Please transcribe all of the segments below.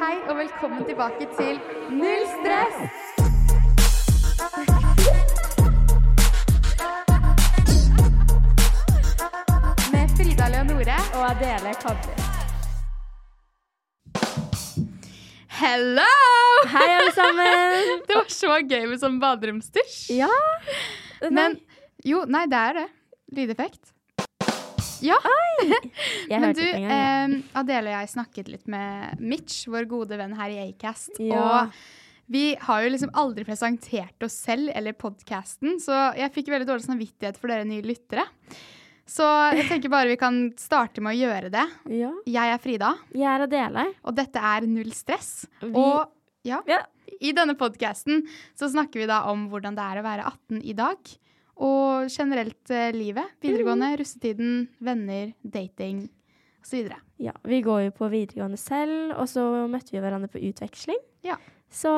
Hei og velkommen tilbake til Null stress! Med Frida Leonore og Adele Kabri. Hello! Hei, alle sammen. Det var så gøy med sånn baderomsdusj. Ja. Men jo, nei, det er det. Lydeffekt. Ja. Men du, engang. eh, Adele og jeg snakket litt med Mitch, vår gode venn her i Acast. Ja. Og vi har jo liksom aldri presentert oss selv eller podkasten, så jeg fikk veldig dårlig samvittighet for dere nye lyttere. Så jeg tenker bare vi kan starte med å gjøre det. ja. Jeg er Frida, Jeg er Adele. og dette er Null stress. Vi- Og ja, Ja. i denne podkasten så snakker vi da om hvordan det er å være 18 i dag. Og generelt eh, livet. Videregående, russetiden, venner, dating osv. Ja, vi går jo på videregående selv, og så møtte vi hverandre på utveksling. Ja. Så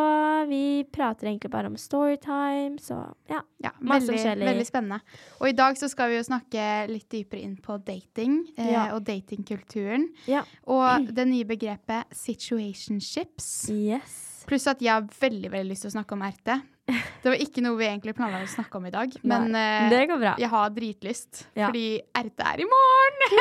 vi prater egentlig bare om storytime, så ja. Ja, Masse veldig, forskjellig. veldig spennende. Og i dag så skal vi jo snakke litt dypere inn på dating eh, Ja. og datingkulturen. Ja. Og det nye begrepet situationships. Yes. Pluss at jeg har veldig veldig lyst til å snakke om RT. Det var ikke noe vi egentlig planla å snakke om i dag, men uh, jeg har dritlyst. Ja. Fordi RT er i morgen!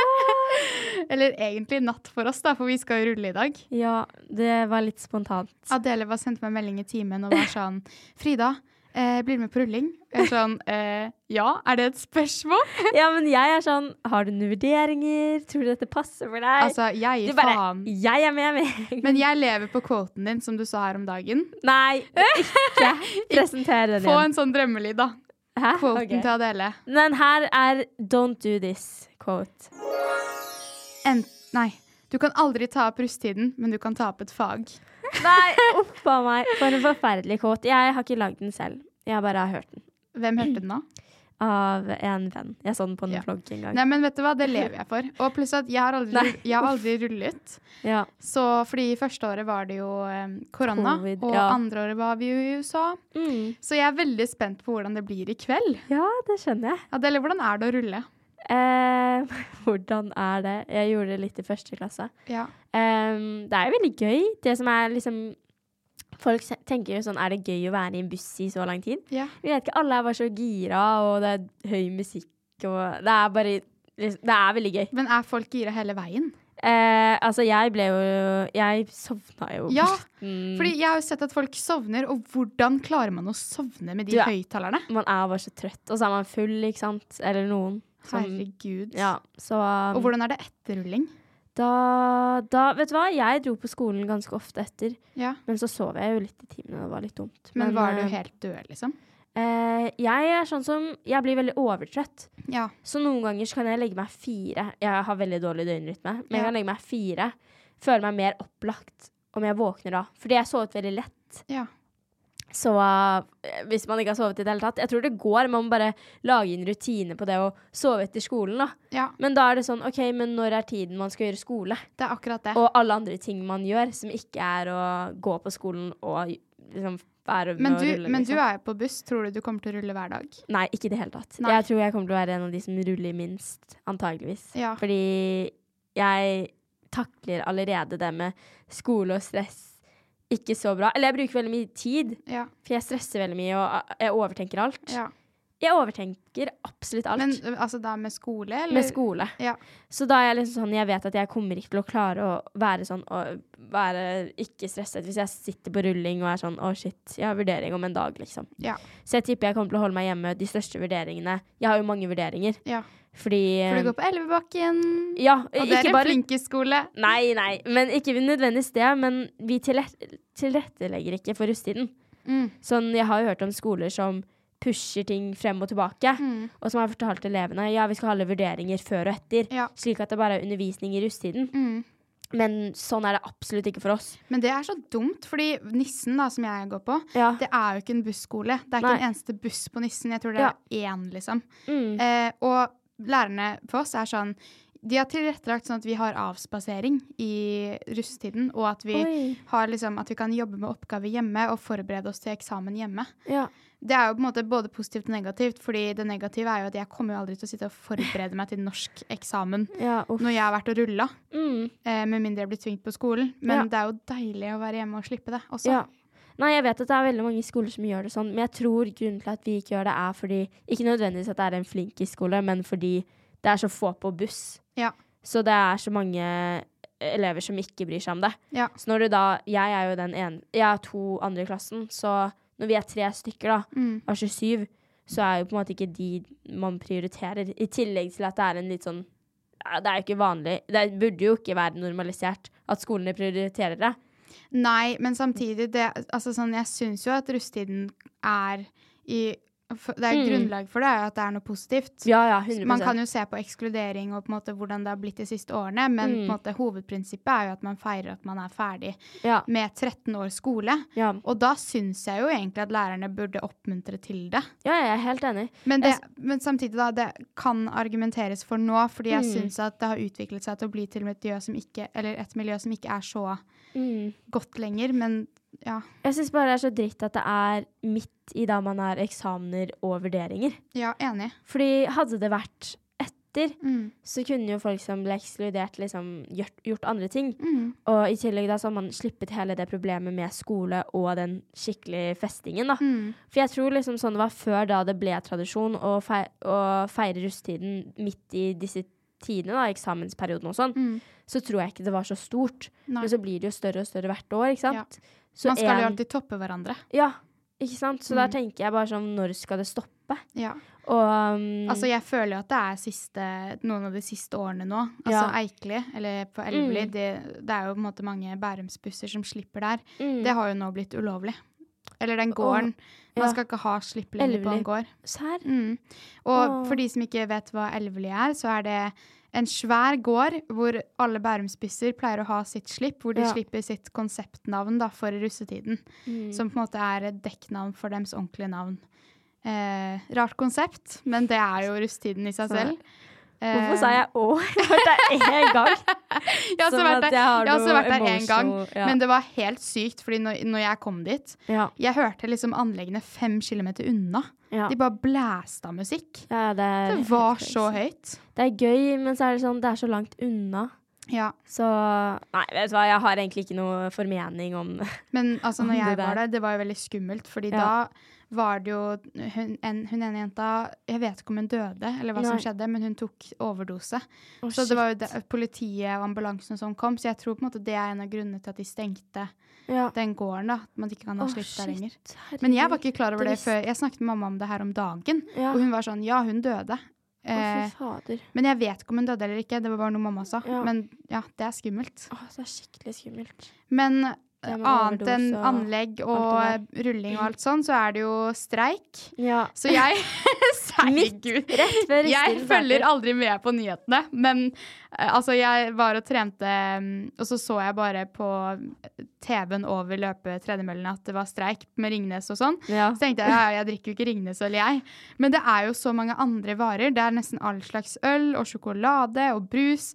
Eller egentlig natt for oss, da, for vi skal jo rulle i dag. Ja, det var litt spontant. Adele var sendte meg melding i timen og var sånn Frida, eh, blir du med på rulling? Jeg er sånn eh, Ja, er det et spørsmål? Ja, men jeg er sånn Har du noen vurderinger? Tror du dette passer for deg? Altså, jeg gir bare faen. Jeg er med, med. Men jeg lever på kvoten din, som du sa her om dagen. Nei, ikke presentere den igjen. Få en sånn drømmelyd, da. Hæ? Quoten Ok. til Adele. Men her er 'Don't do this' quote. En, nei. Du kan aldri ta opp rusttiden, men du kan ta opp et fag. Nei, uff a meg. For en forferdelig kåt. Jeg har ikke lagd den selv. Jeg bare har hørt den Hvem hørte den da? av en venn. Jeg så den på en Ja. vlogg en gang. Nei, men vet du hva, det lever jeg for. Og pluss at jeg har aldri, jeg har aldri rullet. Ja. Så fordi første året var det jo korona, Covid, og ja. andre året var vi jo i USA. Mm. Så jeg er veldig spent på hvordan det blir i kveld. ja, det skjønner jeg. eller hvordan er det å rulle? Eh, hvordan er det? Jeg gjorde det litt i første klasse. Ja. Ehm, det er jo veldig gøy. Det som er liksom Folk tenker jo sånn Er det gøy å være i en buss i så lang tid? Ja. Vi vet ikke, alle er bare så gira, og det er høy musikk, og det er bare liksom, Det er veldig gøy. Men er folk gira hele veien? Eh, altså, jeg ble jo Jeg sovna jo Ja, mm. Fordi jeg har jo sett at folk sovner, og hvordan klarer man å sovne med de Du er- høyttalerne? Man er bare så trøtt, og så er man full, ikke sant? Eller noen. Som- Herregud. Ja, så um, Og hvordan er det etter rulling? da, da Vet du hva, jeg dro på skolen ganske ofte etter, Ja. men så sov jeg jo litt i timene, det var litt dumt. Men, var du eh, helt død, liksom? Uh, jeg er sånn som Jeg blir veldig overtrøtt. Ja. Så noen ganger så kan jeg legge meg fire. Jeg har veldig dårlig døgnrytme, men jeg kan legge meg fire. Føle meg mer opplagt om jeg våkner da. Fordi jeg sovet veldig lett. Ja. Så eh, hvis man ikke har sovet i det hele tatt Jeg tror det går. Man må bare lage inn rutine på det å sove etter skolen, da. ja. Men da er det sånn OK, men når er tiden man skal gjøre skole? Det er akkurat det. Og alle andre ting man gjør som ikke er å gå på skolen og liksom være med Men du, du, rulle. men liksom. du er jo på buss. Tror du du kommer til å rulle hver dag? Nei, ikke i det hele tatt. Nei. Jeg tror jeg kommer til å være en av de som ruller minst, antageligvis. Ja. Fordi jeg takler allerede det med skole og stress ikke så bra. Eller jeg bruker veldig mye tid, Ja. for jeg stresser veldig mye og jeg overtenker alt. ja. Jeg overtenker absolutt alt. Men altså da med skole, eller? med skole. Ja. Så da er jeg liksom sånn Jeg vet at jeg kommer ikke til å klare å være sånn og være ikke stresset hvis jeg sitter på rulling og er sånn Å, shit, jeg har vurdering om en dag, liksom. Ja. Så jeg tipper jeg kommer til å holde meg hjemme de største vurderingene. Jeg har jo mange vurderinger. ja. Fordi For du går på Elvebakken, Ja, og det er en bare flinkisskole. Nei, nei. Men ikke nødvendigvis det. Men vi tilrettelegger ikke for russetiden. Mm. Sånn, jeg har jo hørt om skoler som pusher ting frem og tilbake, Mm. og som har fortalt elevene ja, vi skal ha alle vurderinger før og etter, Ja. slik at det bare er undervisning i russetiden. Mm. Men sånn er det absolutt ikke for oss. Men det er så dumt, fordi Nissen, da, som jeg går på, Ja. det er jo ikke en busskole. Det er ikke Nei. en eneste buss på Nissen. Jeg tror det Ja. er én, liksom. Mm. Eh, og lærerne på oss er sånn De har tilrettelagt sånn at vi har avspasering i russetiden, og at vi, har liksom, at vi kan jobbe med oppgaver hjemme og forberede oss til eksamen hjemme. Ja. Det er jo på en måte både positivt og negativt, fordi det negative er jo at jeg kommer jo aldri til å sitte og forberede meg til norsk eksamen ja når jeg har vært og rulla, Mm. eh, med mindre jeg blir tvingt på skolen. Men Ja. det er jo deilig å være hjemme og slippe det også. Ja. Nei, jeg vet at det er veldig mange skoler som gjør det sånn, men jeg tror grunnen til at vi ikke gjør det, er fordi Ikke nødvendigvis at det er en flinkis-skole, men fordi det er så få på buss. Ja. Så det er så mange elever som ikke bryr seg om det. Ja. Så når du da Jeg er jo den ene Jeg er to andre i klassen, så når vi er tre stykker da, Mm. av 27, så er jo på en måte ikke de man prioriterer. I tillegg til at det er en litt sånn Det er jo ikke vanlig. Det burde jo ikke være normalisert at skolene prioriterer det. Nei, men samtidig det, altså sånn, Jeg syns jo at russetiden er i Det er Mm. grunnlag for det, at det er noe positivt. Ja, ja, 100 Man kan jo se på ekskludering og på en måte hvordan det har blitt de siste årene, men Mm. på en måte hovedprinsippet er jo at man feirer at man er ferdig ja, med 13 års skole. ja. Og da syns jeg jo egentlig at lærerne burde oppmuntre til det. ja, jeg er helt enig. Men, det, men samtidig, da, det kan argumenteres for nå, fordi jeg Mm. syns at det har utviklet seg til å bli til et miljø som ikke, eller et miljø som ikke er så Mm. godt lenger, men ja. Jeg syns bare det er så dritt at det er midt i da man har eksamener og vurderinger. Ja, enig. Fordi hadde det vært etter, Mm. så kunne jo folk som ble ekskludert, liksom gjort, gjort andre ting. Mm. Og i tillegg da så har man sluppet hele det problemet med skole og den skikkelige festingen, da. Mm. For jeg tror liksom sånn det var før da det ble tradisjon å, feire, å feire russetiden midt i disse tidene, da, eksamensperioden og sånn, Mm. så tror jeg ikke det var så stort. Nei. Men så blir det jo større og større hvert år, ikke sant? Ja. Man skal jo alltid toppe hverandre. Ja, ikke sant? Så mm. der tenker jeg bare sånn, når skal det stoppe? Ja. Og um, Altså, jeg føler jo at det er siste, noen av de siste årene nå. Altså Ja. Eikli, eller på Elveli, Mm. det, det er jo på en måte mange Bærumsbusser som slipper der. mm, Det har jo nå blitt ulovlig. Eller den gården. Man ja. skal ikke ha slipp lenger på en gård. Serr? Mm. Og Åh. for de som ikke vet hva elvelig er, så er det en svær gård hvor alle bærumsbisser pleier å ha sitt slipp, hvor de Ja. slipper sitt konseptnavn da, for russetiden. Mm. Som på en måte er et dekknavn for deres ordentlige navn. Eh, rart konsept, men det er jo russetiden i seg selv. Hvorfor sa jeg å? Jeg har vært der én gang. Jeg har også vært der, har også vært der én gang, ja. men det var helt sykt, fordi når, når jeg kom dit Ja. Jeg hørte liksom anleggene fem kilometer unna. Ja. De bare blæsta musikk. ja, det, Det var så høyt. Det er gøy, men så er det sånn, det er så langt unna. Ja. Så Nei, vet du hva, jeg har egentlig ikke noe formening om Men altså, når jeg var der, det var jo veldig skummelt, fordi da var det jo hun, en, hun ene jenta Jeg vet ikke om hun døde, eller hva som skjedde, men hun tok overdose. Oh, Så det var jo det, politiet og ambulansen som kom, så jeg tror på en måte det er en av grunnene til at de stengte ja. den gården. da, At man ikke kan ha oh, slipp der shit, lenger. Men jeg var ikke klar over det før Jeg snakket med mamma om det her om dagen, Ja. og hun var sånn Ja, hun døde. Eh, fader. men jeg vet ikke om hun døde eller ikke. Det var bare noe mamma sa. Ja. Men ja, det er skummelt. Åh, det er skikkelig skummelt. Men annet enn anlegg og rulling og alt sånn, så er det jo streik. Ja. Så jeg Herregud. Jeg følger aldri med på nyhetene, men eh, altså, jeg var og trente, mm, og så så jeg bare på TV-en over løpetredemøllene at det var streik med Ringnes og sånn. Ja. Så tenkte jeg ja, jeg drikker jo ikke Ringnes øl, jeg. Men det er jo så mange andre varer. Det er nesten all slags øl og sjokolade og brus.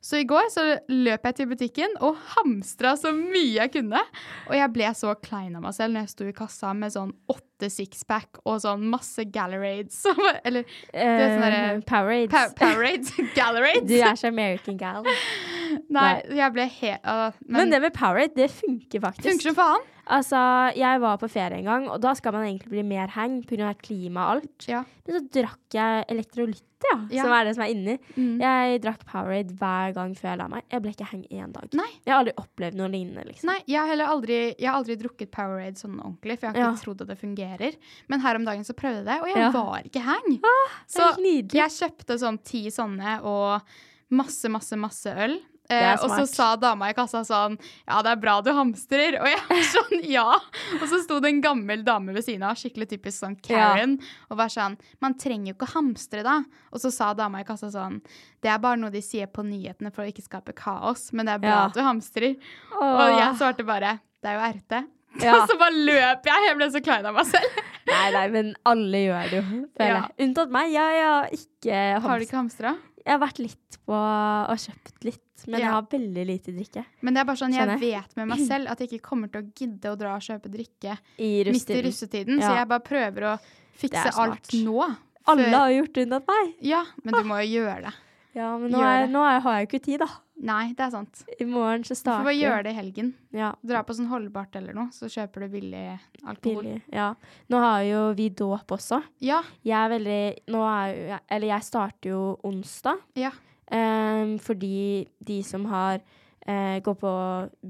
Så i går så løp jeg til butikken og hamstra så mye jeg kunne. Og jeg ble så klein av meg selv når jeg sto i kassa med sånn åtte sixpack og sånn masse Gallerades. Eller det er sånne derre- Powerades. Pa- Powerades. Du er så American gal. Nei, jeg ble helt uh, Men, det med Powerade, det funker faktisk. funker som faen. Altså, jeg var på ferie en gang, og da skal man egentlig bli mer hang pga. klima og alt. Ja. Men så drakk jeg elektrolytter, ja, Ja. som er det som er inni. Mm. Jeg drakk Powerade hver gang før jeg la meg. Jeg ble ikke hang én dag. Nei. Jeg har aldri opplevd noe lignende, liksom. Nei, jeg har heller aldri, jeg har aldri drukket Powerade sånn ordentlig, for jeg har ikke trodd at det fungerer. Men her om dagen så prøvde jeg det, og jeg var ikke hang. Er så jeg kjøpte sånn ti sånne og masse, masse, masse øl. Eh, og så sa dama i kassa sånn Ja, det er bra du hamstrer. Og jeg var sånn ja. Og så sto det en gammel dame ved siden av, skikkelig typisk sånn Karen, og var sånn Man trenger jo ikke hamstre, da. Og så sa dama i kassa sånn Det er bare noe de sier på nyhetene for å ikke skape kaos, men det er bra Ja. at du hamstrer. Åh. Og jeg svarte bare Det er jo RT. Ja. Og så bare løp jeg. Jeg ble så klein av meg selv. Nei, nei, men alle gjør det jo. føler Ja. jeg. Unntatt meg. Jeg, har ikke Har du ikke hamstra? Jeg har vært litt på og kjøpt litt, men Ja. jeg har veldig lite drikke. Men det er bare sånn, jeg vet med meg selv at jeg ikke kommer til å gidde å dra og kjøpe drikke I midt i russetiden. ja. så jeg bare prøver å fikse alt nå. Alle har gjort det unntatt meg. Ja, men du må jo gjøre det. Ja, men nå, er, nå har jeg jo ikke tid, da. Nei, det er sant. I morgen så starter Du får bare gjøre det i helgen. Ja, Dra på sånn holdbart eller noe, så kjøper du billig alkohol. billig. Ja. Nå har jo vi dåp også. Ja, Jeg er veldig Nå er jo Eller jeg starter jo onsdag. ja. Um, fordi de som har uh, går på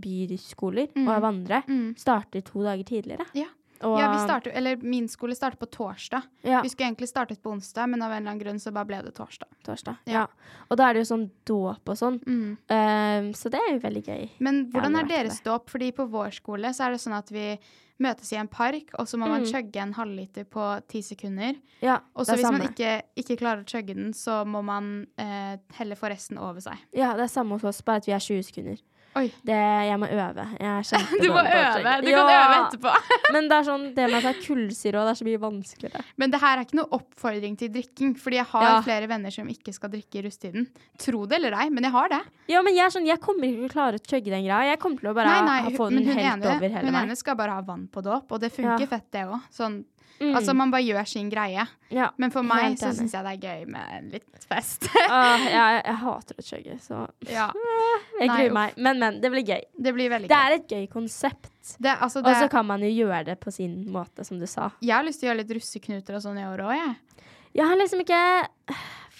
byskoler Mm. og er vandre, Mm. starter to dager tidligere. Ja. Og, ja, vi starter, eller min skole startet på torsdag. ja, Vi skulle egentlig startet på onsdag, men av en eller annen grunn så bare ble det torsdag. torsdag. Ja. Ja. Og da er det jo sånn dåp og sånn. Mm. Um, så det er jo veldig gøy. Men hvordan er deres dåp? Fordi på vår skole så er det sånn at vi møtes i en park, og så må man Mm. chugge en halvliter på ti sekunder. Ja, Og så hvis samme. man ikke, ikke klarer å chugge den, så må man eh, helle forresten over seg. Ja, det er samme hos oss, bare at vi er 20 sekunder. Det, jeg må øve. Jeg Du må øve! Du kan øve etterpå. Men det er sånn, det med at det er kullsyre og det er så mye vanskeligere. Men det her er ikke noe oppfordring til drikking, fordi jeg har Ja. flere venner som ikke skal drikke i rusttiden. Tro det eller ei, men jeg har det. Ja, men jeg er sånn, jeg kommer ikke til å klare å chugge den greia. Jeg kommer til å bare nei, nei, ha- få den helt ene, over hele hun meg. ene skal bare ha vann på dåp, og det funker Ja. fett, det òg. Sånn, Mm. Altså, man bare gjør sin greie. ja. Men for meg så syns jeg det er gøy med litt fest. Ah, jeg, jeg hater å chugge, så ja, jeg gruer meg. Men, men. Det blir gøy. det blir Det er et gøy konsept. Det, altså, Og så kan man jo gjøre det på sin måte, som du sa. jeg har lyst til å gjøre litt russeknuter og sånn i år òg, jeg. Jeg har liksom ikke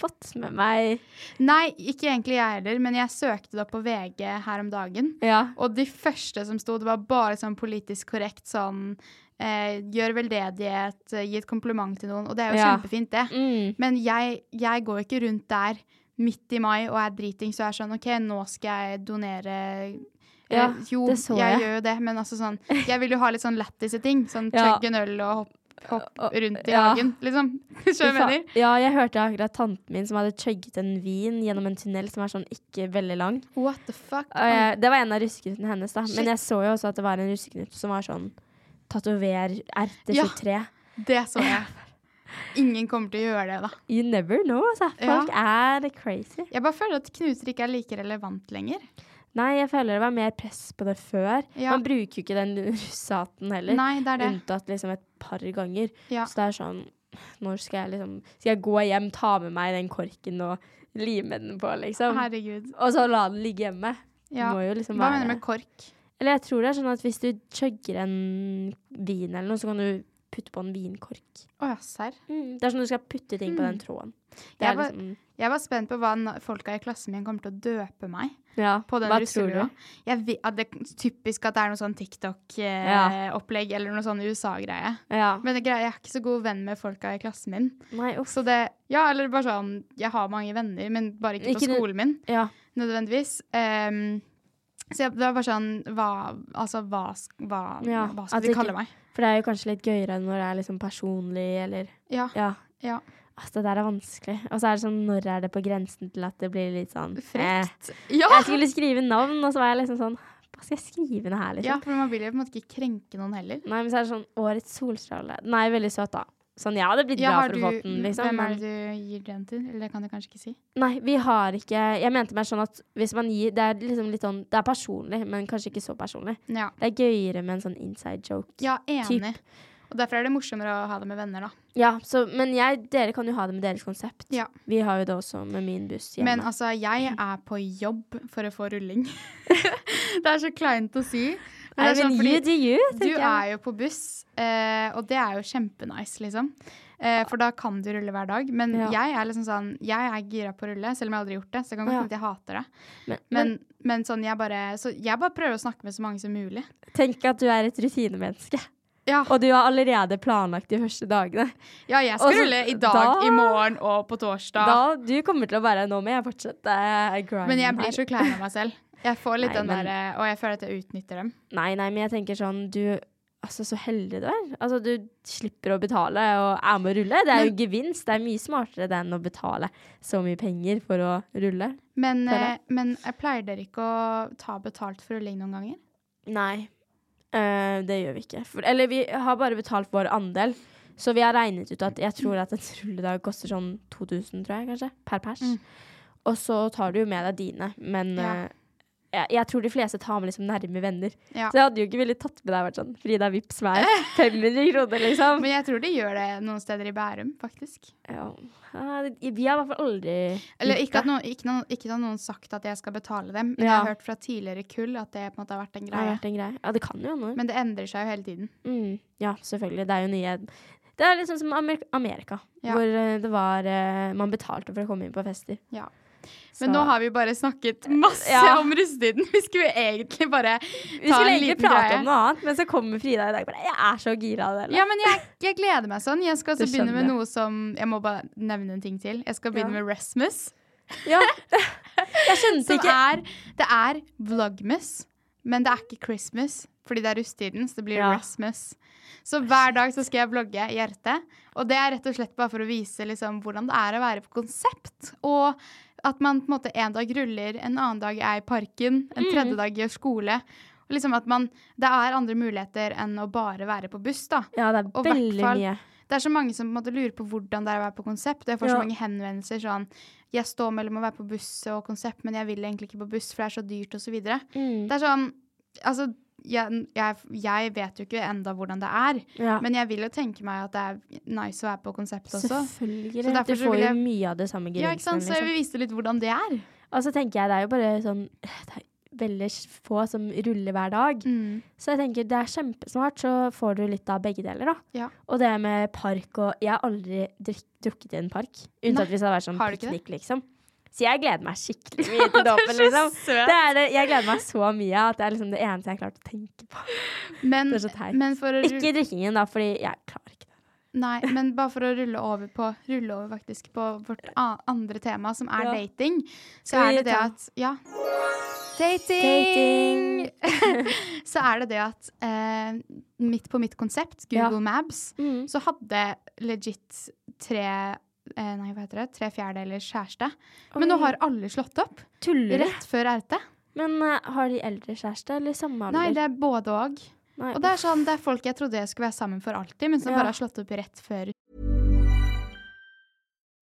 fått med meg Nei, ikke egentlig jeg heller, men jeg søkte det opp på VG her om dagen. Ja. Og de første som sto, det var bare sånn politisk korrekt sånn eh, Gjør veldedighet, eh, gi et kompliment til noen. Og det er jo Ja. kjempefint, det. Mm. Men jeg, jeg går ikke rundt der midt i mai og er driting, så er sånn OK, nå skal jeg donere Ja, Eh, jo, det så jeg jeg. gjør jo det, men altså sånn Jeg vil jo ha litt sånn lættise ting. Sånn Ja. chugge en øl og hopp, hopp rundt i ja. hagen, liksom. Skjønner du jeg? Ja, jeg hørte akkurat tanten min som hadde chugget en vin gjennom en tunnel som er sånn ikke veldig lang. What the fuck? Jeg, det var en av russeknutene hennes, da. Shit. Men jeg så jo også at det var en russeknut som var sånn Tatover RT23. Det så jeg. Ingen kommer til å gjøre det, da. You never know, altså. Folk er crazy. Jeg bare føler at knuser ikke er like relevant lenger. Nei, jeg føler det var mer press på det før. Ja. Man bruker jo ikke den russaten heller. Nei, det er det. Unntatt liksom et par ganger. Ja. Så det er sånn Når skal jeg liksom Skal jeg gå hjem, ta med meg den korken og lime den på, liksom? Herregud. Og så la den ligge hjemme. Ja. Liksom Hva mener du med kork? Eller jeg tror det er sånn at hvis du chugger en vin eller noe, så kan du putte på en vinkork. Å ja, serr. Det er sånn du skal putte ting på den tråden. Det Jeg var- liksom Jeg var spent på hva folka i klassen min kommer til å døpe meg Ja, på den hva tror du? Jeg vet, at det er typisk at det er noe sånn TikTok-opplegg eller noe sånn USA-greie. Ja. Men greia, jeg er ikke så god venn med folka i klassen min. Nei, uff. Så det, ja, eller bare sånn Jeg har mange venner, men bare ikke på Ikke skolen min. Ja. Nødvendigvis. Ehm, så jeg, det var bare sånn Hva, altså, hva, hva, Ja, hva skal de kalle meg? For det er jo kanskje litt gøyere når det er liksom personlig, eller Ja. Ja. ja. Altså, det der er vanskelig. Og så er det sånn, når er det på grensen til at det blir litt sånn eh. Ja! Jeg skulle skrive navn, og så var jeg liksom sånn Hva skal jeg skrive ned her, liksom? ja, for man vil jo på en måte ikke krenke noen heller. Nei, men så er det sånn Årets solstråle. Jo veldig søt, da. Sånn, jeg hadde blitt Ja, glad for du, å få den, liksom. hvem er det du gir den til? Eller det kan du kanskje ikke si. nei, vi har ikke Jeg mente mer sånn at hvis man gir Det er liksom litt sånn Det er personlig, men kanskje ikke så personlig. Ja, Det er gøyere med en sånn inside joke. ja enig. Og derfor er det morsommere å ha det med venner, da. Ja, så, men jeg, dere kan jo ha det med deres konsept. Ja. Vi har jo det også med min buss hjemme. Men altså, jeg er på jobb for å få rulling. det er så kleint å si. Nei, det men fordi you do you, du tenker jeg. er jo på buss, eh, og det er jo kjempenice, liksom. Eh, for da kan du rulle hver dag. Men Ja. jeg er liksom sånn Jeg er gira på å rulle, selv om jeg aldri har gjort det. Så det kan godt Ja. hende at jeg hater det. Men, Men, men sånn, jeg bare, så jeg bare prøver å snakke med så mange som mulig. tenk at du er et rutinemenneske. Ja, Og du har allerede planlagt de første dagene. ja jeg skal Og så- rulle i dag, da- i morgen og på torsdag. Da, du kommer til å være Nå må jeg fortsette grinden men jeg blir så klein av meg selv. Jeg får litt Nei, den derre Og jeg føler at jeg utnytter dem. Nei, nei, men jeg tenker sånn Du Altså, så heldig du er. Altså, du slipper å betale og er med å rulle. Det er jo gevinst. Det er mye smartere enn å betale så mye penger for å rulle. Men, eh, men pleier dere ikke å ta betalt for rulling noen ganger? Nei, uh, det gjør vi ikke. For, eller vi har bare betalt vår andel. Så vi har regnet ut at jeg tror at en rulledag koster sånn 2000, tror jeg, kanskje, per pers. Mm. Og så tar du jo med deg dine, men Ja. eh, jeg, jeg tror de fleste tar med liksom nærme venner. Ja. Så jeg hadde jo ikke villet tatt med deg vært sånn Frida Vips hver 500 kroner, liksom. Men jeg tror de gjør det noen steder i Bærum, faktisk. Ja. Ja, vi har i hvert fall aldri Eller ikke at, noen, ikke, noen, ikke at noen har sagt at jeg skal betale dem, men jeg har hørt fra tidligere kull at det på en måte har vært en greie. vært en greie. Ja, det kan jo hende. Men det endrer seg jo hele tiden. Mm, ja, selvfølgelig. Det er jo nye Det er liksom som Amerika, Ja. hvor eh, det var eh, Man betalte for å komme inn på fester. Ja. Så- Men nå har vi bare snakket masse Ja. om russetiden. Vi skulle egentlig bare Vi skulle en egentlig prate greie. om noe annet, men så kommer Frida i dag bare Jeg er så gira av det. Ja, men jeg, jeg gleder meg sånn. Jeg skal også Det begynne med skjønner noe som Jeg må bare nevne en ting til. Jeg skal begynne Ja. med Resmus. Ja. Jeg skjønte ikke er Det er vlogmus, men det er ikke Christmas. Fordi det er russetiden, så det blir Ja. Rasmus. Så hver dag så skal jeg vlogge i hjertet. Og det er rett og slett bare for å vise liksom, hvordan det er å være på konsept. Og at man på en måte en dag ruller, en annen dag er i parken, en Mm. tredje dag gjør skole. Og liksom at man, det er andre muligheter enn å bare være på buss, da. Ja, det er Og veldig fall- mye. Det er så mange som på en måte lurer på hvordan det er å være på konsept. Jeg får Ja. så mange henvendelser sånn Jeg står mellom å være på buss og konsept, men jeg vil egentlig ikke på buss, for det er så dyrt, og så videre. Mm. Det er sånn Altså, jeg, jeg, jeg vet jo ikke enda hvordan det er, Ja. men jeg vil jo tenke meg at det er nice å være på konsept også. Selvfølgelig. Så du så får jo mye av det samme Ja, ikke sant? Liksom. Så jeg Liksom. vil vise litt hvordan det er. Og så tenker jeg det er jo bare sånn Det er veldig få som ruller hver dag. Mm. Så jeg tenker det er kjempesmart, så får du litt av begge deler, da. Ja. Og det med park og Jeg har aldri drukket i en park. Nei, hvis det har vært sånn piknik, liksom. Så jeg gleder meg skikkelig mye til dåpen, liksom. søt. Det er det, jeg gleder meg så mye at det er liksom det eneste jeg har klart å tenke på. Men, Det er så teit. men for å Ikke drikkingen, da, fordi jeg klarer ikke det. Nei, men bare for å rulle over på Rulle over faktisk på vårt andre tema, som er Ja. dating, så er det det at Ja. Dating! så er det det at eh, midt på mitt konsept, Google Ja. Maps, Mm. så hadde legit tre eh, Nei, hva heter det? Tre fjerdedelers kjæreste. Men nå har alle slått opp. Tuller? Rett før RT. Men uh, har de eldre kjæreste, eller samme alder? Nei, det er både og. Nei. Og det er sånn, det er folk jeg trodde jeg skulle være sammen for alltid, men som Ja. bare har slått opp rett før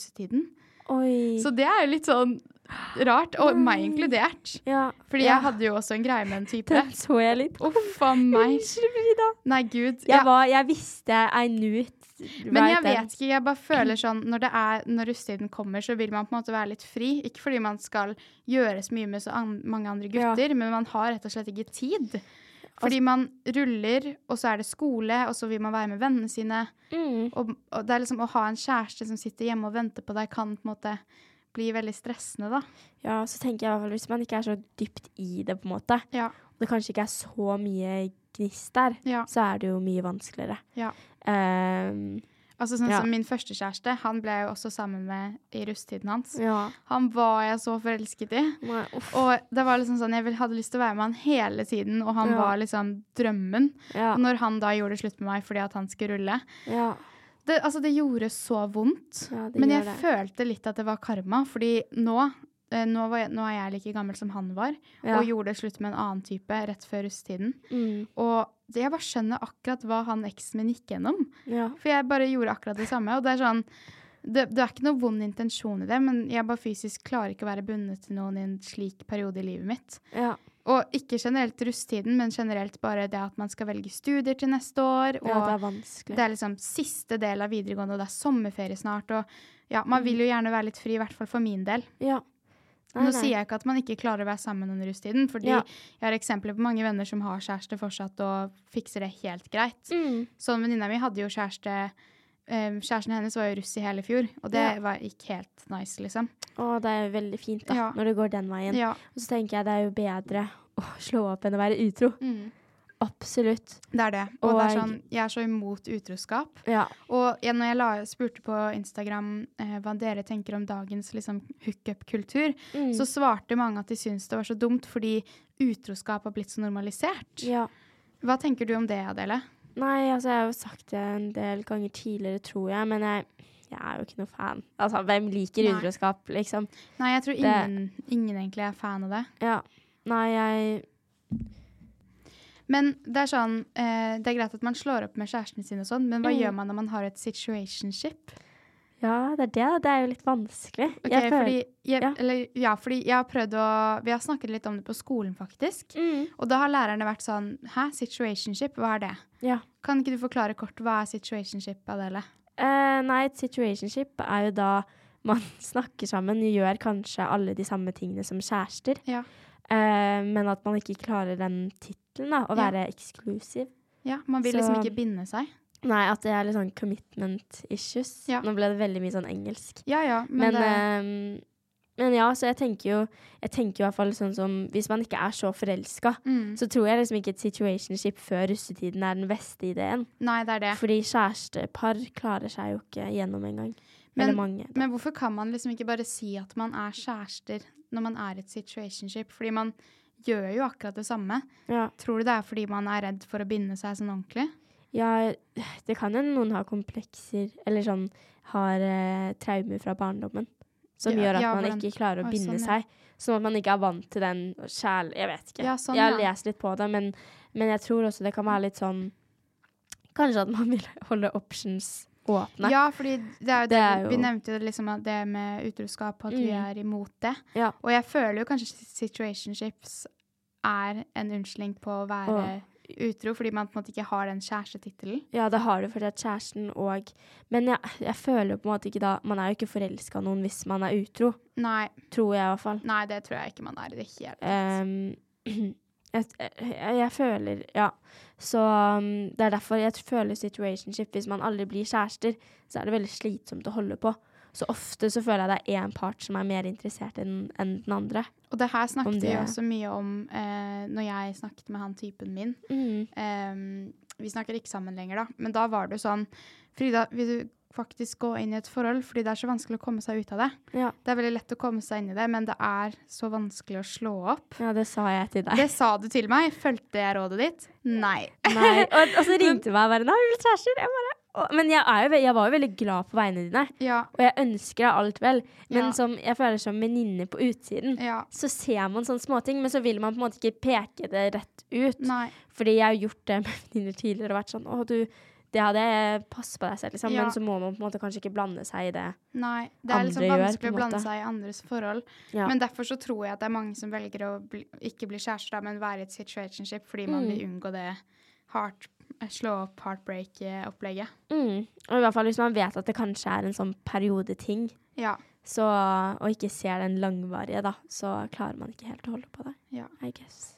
Russetiden. Oi. Så det er jo litt sånn rart, og meg inkludert. ja. Fordi ja. jeg hadde jo også en greie med en type. Den så jeg litt. Uff a meg. Unnskyld, Frida. Nei, gud. Jeg, Ja. var, jeg visste I knew it. Men jeg vet ikke, jeg bare føler sånn når, det er, når russetiden kommer, så vil man på en måte være litt fri. Ikke fordi man skal gjøre så mye med så an mange andre Ja. gutter, men man har rett og slett ikke tid. Fordi man ruller, og så er det skole, og så vil man være med vennene sine. Mm. Og, og det er liksom å ha en kjæreste som sitter hjemme og venter på deg, kan på en måte bli veldig stressende, da. Ja, så tenker jeg i hvert fall hvis man ikke er så dypt i det, på en måte, Ja. og det kanskje ikke er så mye gnist der, Ja. så er det jo mye vanskeligere. Ja. Ehm, Altså sånn Ja. som Min første kjæreste, han ble jeg jo også sammen med i rusttiden hans. ja. Han var jeg så forelsket i. Nei. Og det var liksom sånn, jeg hadde lyst til å være med han hele tiden, og han Ja. var liksom drømmen. Når han da gjorde slutt med meg fordi at han skulle rulle ja. Det, altså, det gjorde så vondt. Ja, det Men jeg det. følte litt at det var karma, fordi nå nå, var jeg, nå er jeg like gammel som han var, Ja. og gjorde slutt med en annen type rett før russetiden. Mm. Og det, jeg bare skjønner akkurat hva han eksen min gikk gjennom. ja. For jeg bare gjorde akkurat det samme. Og det er sånn det, det er ikke noe vond intensjon i det, men jeg bare fysisk klarer ikke å være bundet til noen i en slik periode i livet mitt. Ja. Og ikke generelt rusttiden, men generelt bare det at man skal velge studier til neste år. Og ja, det er vanskelig. det er liksom siste del av videregående, og det er sommerferie snart. Og ja, man vil jo gjerne være litt fri, i hvert fall for min del. Ja. Nei, Nå nei. sier jeg ikke at man ikke klarer å være sammen under rusttiden, fordi Ja. jeg har eksempler på mange venner som har kjæreste fortsatt og fikser det helt greit. Mm. Sånn venninna mi hadde jo kjæreste um, Kjæresten hennes var jo russ i hele fjor, og det Ja. var ikke helt nice, liksom. Å, det er jo veldig fint da, Ja. når det går den veien. Ja. Og så tenker jeg det er jo bedre å slå opp enn å være utro. Absolutt. Det er det. Og, det er sånn, jeg er så imot utroskap. Ja. Og jeg, når jeg la, spurte på Instagram eh, hva dere tenker om dagens liksom, hookup-kultur, Mm. så svarte mange at de syntes det var så dumt fordi utroskap har blitt så normalisert. ja. Hva tenker du om det, Adele? Nei, altså jeg har jo sagt det en del ganger tidligere, tror jeg, men jeg, jeg er jo ikke noe fan. Altså, hvem liker Nei. utroskap, liksom? Nei, jeg tror Det- ingen, ingen egentlig er fan av det. Ja. Nei, jeg Men det er sånn, eh, det er greit at man slår opp med kjæresten sin og sånn, men hva Mm. gjør man når man har et situationship? Ja, det er det. Det er jo litt vanskelig. Ok, jeg føler- fordi, jeg, ja. Eller, ja, fordi jeg har prøvd å Vi har snakket litt om det på skolen, faktisk. mm. Og da har lærerne vært sånn Hæ, situationship, hva er det? Ja. Kan ikke du forklare kort hva er situationship, Adele? Uh, nei, et situationship er jo da man snakker sammen, gjør kanskje alle de samme tingene som kjærester, Ja. uh, men at man ikke klarer den tittelen, da, å Ja. være eksklusiv. Ja, Man vil Så- liksom ikke binde seg. Nei, at det er litt sånn commitment issues. Ja. Nå ble det veldig mye sånn engelsk. Ja ja, men, Men, det, ehm, men ja, så jeg tenker jo Jeg tenker jo i hvert fall sånn som Hvis man ikke er så forelska, mm, så tror jeg liksom ikke et situationship før russetiden er den beste ideen. Nei, det er det. Fordi kjærestepar klarer seg jo ikke gjennom engang. Men- mange. Da. Men hvorfor kan man liksom ikke bare si at man er kjærester når man er et situationship? Fordi man gjør jo akkurat det samme. Ja. Tror du det er fordi man er redd for å binde seg sånn ordentlig? ja, det kan jo noen ha komplekser, eller sånn har eh, traumer fra barndommen. Som Ja, gjør at ja, man ikke klarer å Oi, binde sånn, seg. Sånn at man ikke er vant til den sjæl... Jeg vet ikke. Sånn, jeg har lest litt på det, men, men jeg tror også det kan være litt sånn Kanskje at man vil holde options åpne. Ja, fordi det er jo det, Det er Vi nevnte jo liksom det med utroskap, at vi Mm. er imot det. Ja. Og jeg føler jo kanskje situationships er en unnskyldning på å være utro, fordi man på en måte ikke har den kjærestetittelen. Ja, det har du fordi at kjæresten og Men jeg, jeg føler jo på en måte ikke da Man er jo ikke forelska noen hvis man er utro. Nei, Tror jeg i hvert fall. nei, det tror jeg ikke man er i det hele tatt. Ehm, jeg, jeg, jeg føler Ja. Så um, det er derfor jeg føler situationship Hvis man aldri blir kjærester, så er det veldig slitsomt å holde på. Så ofte så føler jeg det er én part som er mer interessert enn en den andre. Og det her snakket vi også mye om eh, når jeg snakket med han typen min. Ehm, vi snakker ikke sammen lenger, da. Men da var det jo sånn Frida, vil du faktisk gå inn i et forhold? Fordi det er så vanskelig å komme seg ut av det. Ja. Det er veldig lett å komme seg inn i det, men det er så vanskelig å slå opp. ja, det sa jeg til deg. Det sa du til meg. Fulgte jeg rådet ditt? Nei. Nei. Og, og så ringte du meg bare 'Nå har vi blitt kjærester'. Jeg bare, og, men jeg, er jo, jeg var jo veldig glad på vegne dine, Ja. og jeg ønsker deg alt vel. Men Ja. som jeg føler som venninne på utsiden, ja. så ser man sånne småting, men så vil man på en måte ikke peke det rett ut. Nei. Fordi jeg har gjort det med venninner tidligere og vært sånn 'Å, du, det hadde Pass på deg selv', liksom. Ja. Men så må man på en måte kanskje ikke blande seg i det. andre gjør. Nei. Det er liksom vanskelig gjør, å blande seg i andres forhold. Ja. Men derfor så tror jeg at det er mange som velger å bli, ikke bli kjærester, men være i et situationship fordi man Mm. vil unngå det heart, slå opp heartbreak-opplegget. Mm. Og i hvert fall hvis man vet at det kanskje er en sånn periodeting, Ja. så, og ikke ser den langvarige, da, så klarer man ikke helt å holde på det. Ja. I guess.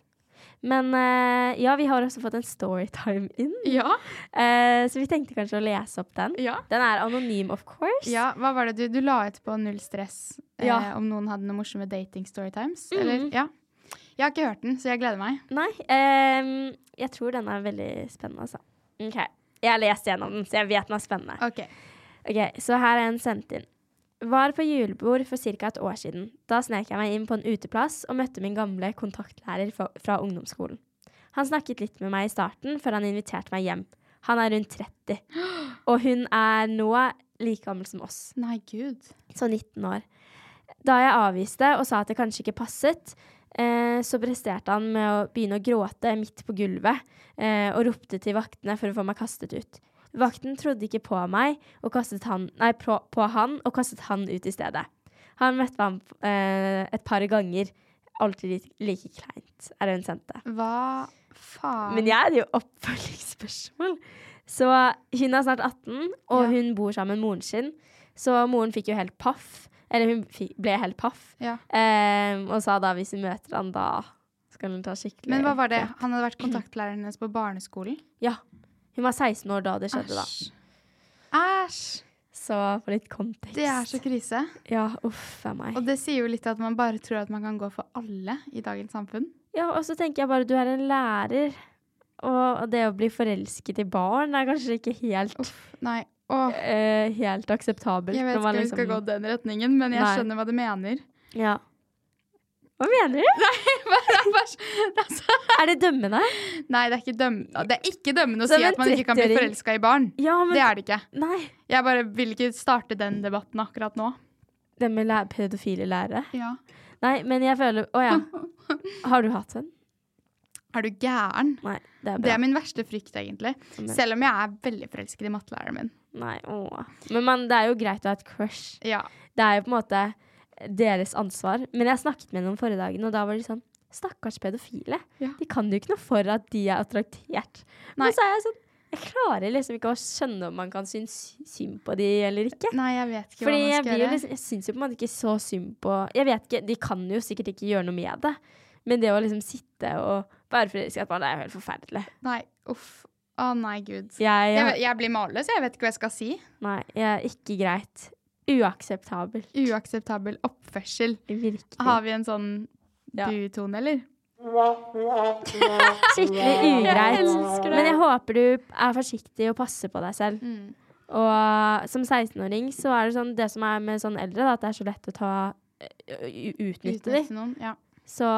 Men eh, ja, vi har også fått en storytime inn. Ja. Eh, så vi tenkte kanskje å lese opp den. Ja. Den er anonym, of course. ja. Hva var det du Du la ut på Null stress eh, Ja. om noen hadde noen morsomme dating storytimes? Mm. Eller? Ja. Jeg har ikke hørt den, så jeg gleder meg. Nei, ehm, jeg tror den er veldig spennende, altså. OK. Jeg har lest gjennom den, så jeg vet den er spennende. OK. Ok, Så her er en sendt inn. Var på julebord for ca. et år siden. Da snek jeg meg inn på en uteplass og møtte min gamle kontaktlærer fra, ungdomsskolen. Han snakket litt med meg i starten, før han inviterte meg hjem. Han er rundt 30, og hun er nå like gammel som oss, Nei, gud. så 19 år. Da jeg avviste og sa at det kanskje ikke passet, eh, så presterte han med å begynne å gråte midt på gulvet eh, og ropte til vaktene for å få meg kastet ut. Vakten trodde ikke på meg og kastet han, nei, på, på han og kastet han ut i stedet. Han møtte ham eh, et par ganger. Alltid like, kleint, er det hun sendte. Hva faen? Men jeg hadde jo oppfølgingsspørsmål. Så hun er snart 18, og Ja. hun bor sammen med moren sin. Så moren fikk jo helt paff. Eller hun fikk, ble helt paff. Ja. Ehm, og sa da hvis hun møter han, da skal hun ta skikkelig Men hva var det? Han hadde vært kontaktlæreren hennes på barneskolen? Ja. Hun var 16 år da det skjedde, da. Æsj. Æsj. Så for litt kontekst. Det er så krise. Ja, uff a meg. Og det sier jo litt at man bare tror at man kan gå for alle i dagens samfunn. Ja, og så tenker jeg bare du er en lærer. Og det å bli forelsket i barn er kanskje ikke helt, Nei. Åh, eh, helt akseptabelt. jeg vet ikke om vi skal liksom- gå den retningen, men jeg Nei. skjønner hva du mener. Ja. Hva mener du? Er det dømmende? Nei, det er ikke dømmende Det er ikke dømmende å si at man ikke kan bli 30-åring. forelska i barn. Ja, men Det er det ikke. Nei. Jeg bare vil ikke starte den debatten akkurat nå. Det med læ pedofile lærere? Ja. Nei, men jeg føler Å ja. Har du hatt en? Er du gæren? Nei, det er Det er min verste frykt, egentlig. Selv om jeg er veldig forelsket i mattelæreren min. Nei, åh. Men man, det er jo greit å ha et crush. Ja. Det er jo på en måte deres ansvar. Men jeg snakket med noen forrige dagen, og da var de sånn Stakkars pedofile. Ja. De kan jo ikke noe for at de er attraktert. Nei. Men så er jeg sånn Jeg klarer liksom ikke å skjønne om man kan synes synd på de eller ikke. Nei, jeg vet ikke Fordi hva man skal gjøre. liksom, jeg syns jo på en måte ikke så synd på Jeg vet ikke, De kan jo sikkert ikke gjøre noe med det, men det å liksom sitte og være forelsket i et barn, er jo helt forferdelig. Nei, uff. Å nei, gud. Jeg, Jeg, jeg, blir målløs, jeg vet ikke hva jeg skal si. nei, jeg ikke greit. Uakseptabelt. Uakseptabel oppførsel. Virkelig. Har vi en sånn Ja. du, Tone, eller? Skikkelig ugreit. elsker det. Men jeg håper du er forsiktig og passer på deg selv. Mm. Og som 16-åring så er det sånn Det som er med sånn eldre, da, at det er så lett å ta utnytte dem. Utnytte noen. Ja. Så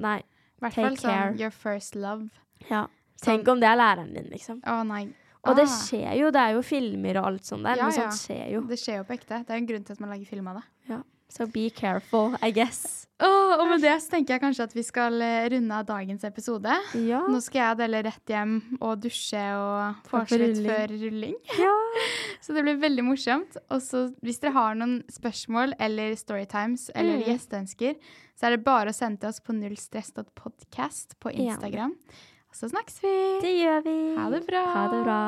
nei. I hvert Take fall care. sånn your first love. Ja. Tenk om det er læreren din, liksom. Å nei. Og det Ah. skjer jo. Det er jo filmer og alt sånt der. Ja, men ja. skjer jo. Det skjer jo på ekte. Det er en grunn til at man lager film av det. Så be careful, I guess. Oh, og med det så tenker jeg kanskje at vi skal eh, runde av dagens episode. Ja. Nå skal jeg dele rett hjem og dusje og få vorse litt rulling. før rulling. ja. Så det blir veldig morsomt. Og så hvis dere har noen spørsmål eller storytimes eller Mm. gjesteønsker, så er det bare å sende til oss på nullstress.podcast på Ja. Instagram. Og så snakkes vi. Det gjør vi. Ha det bra. Ha det bra.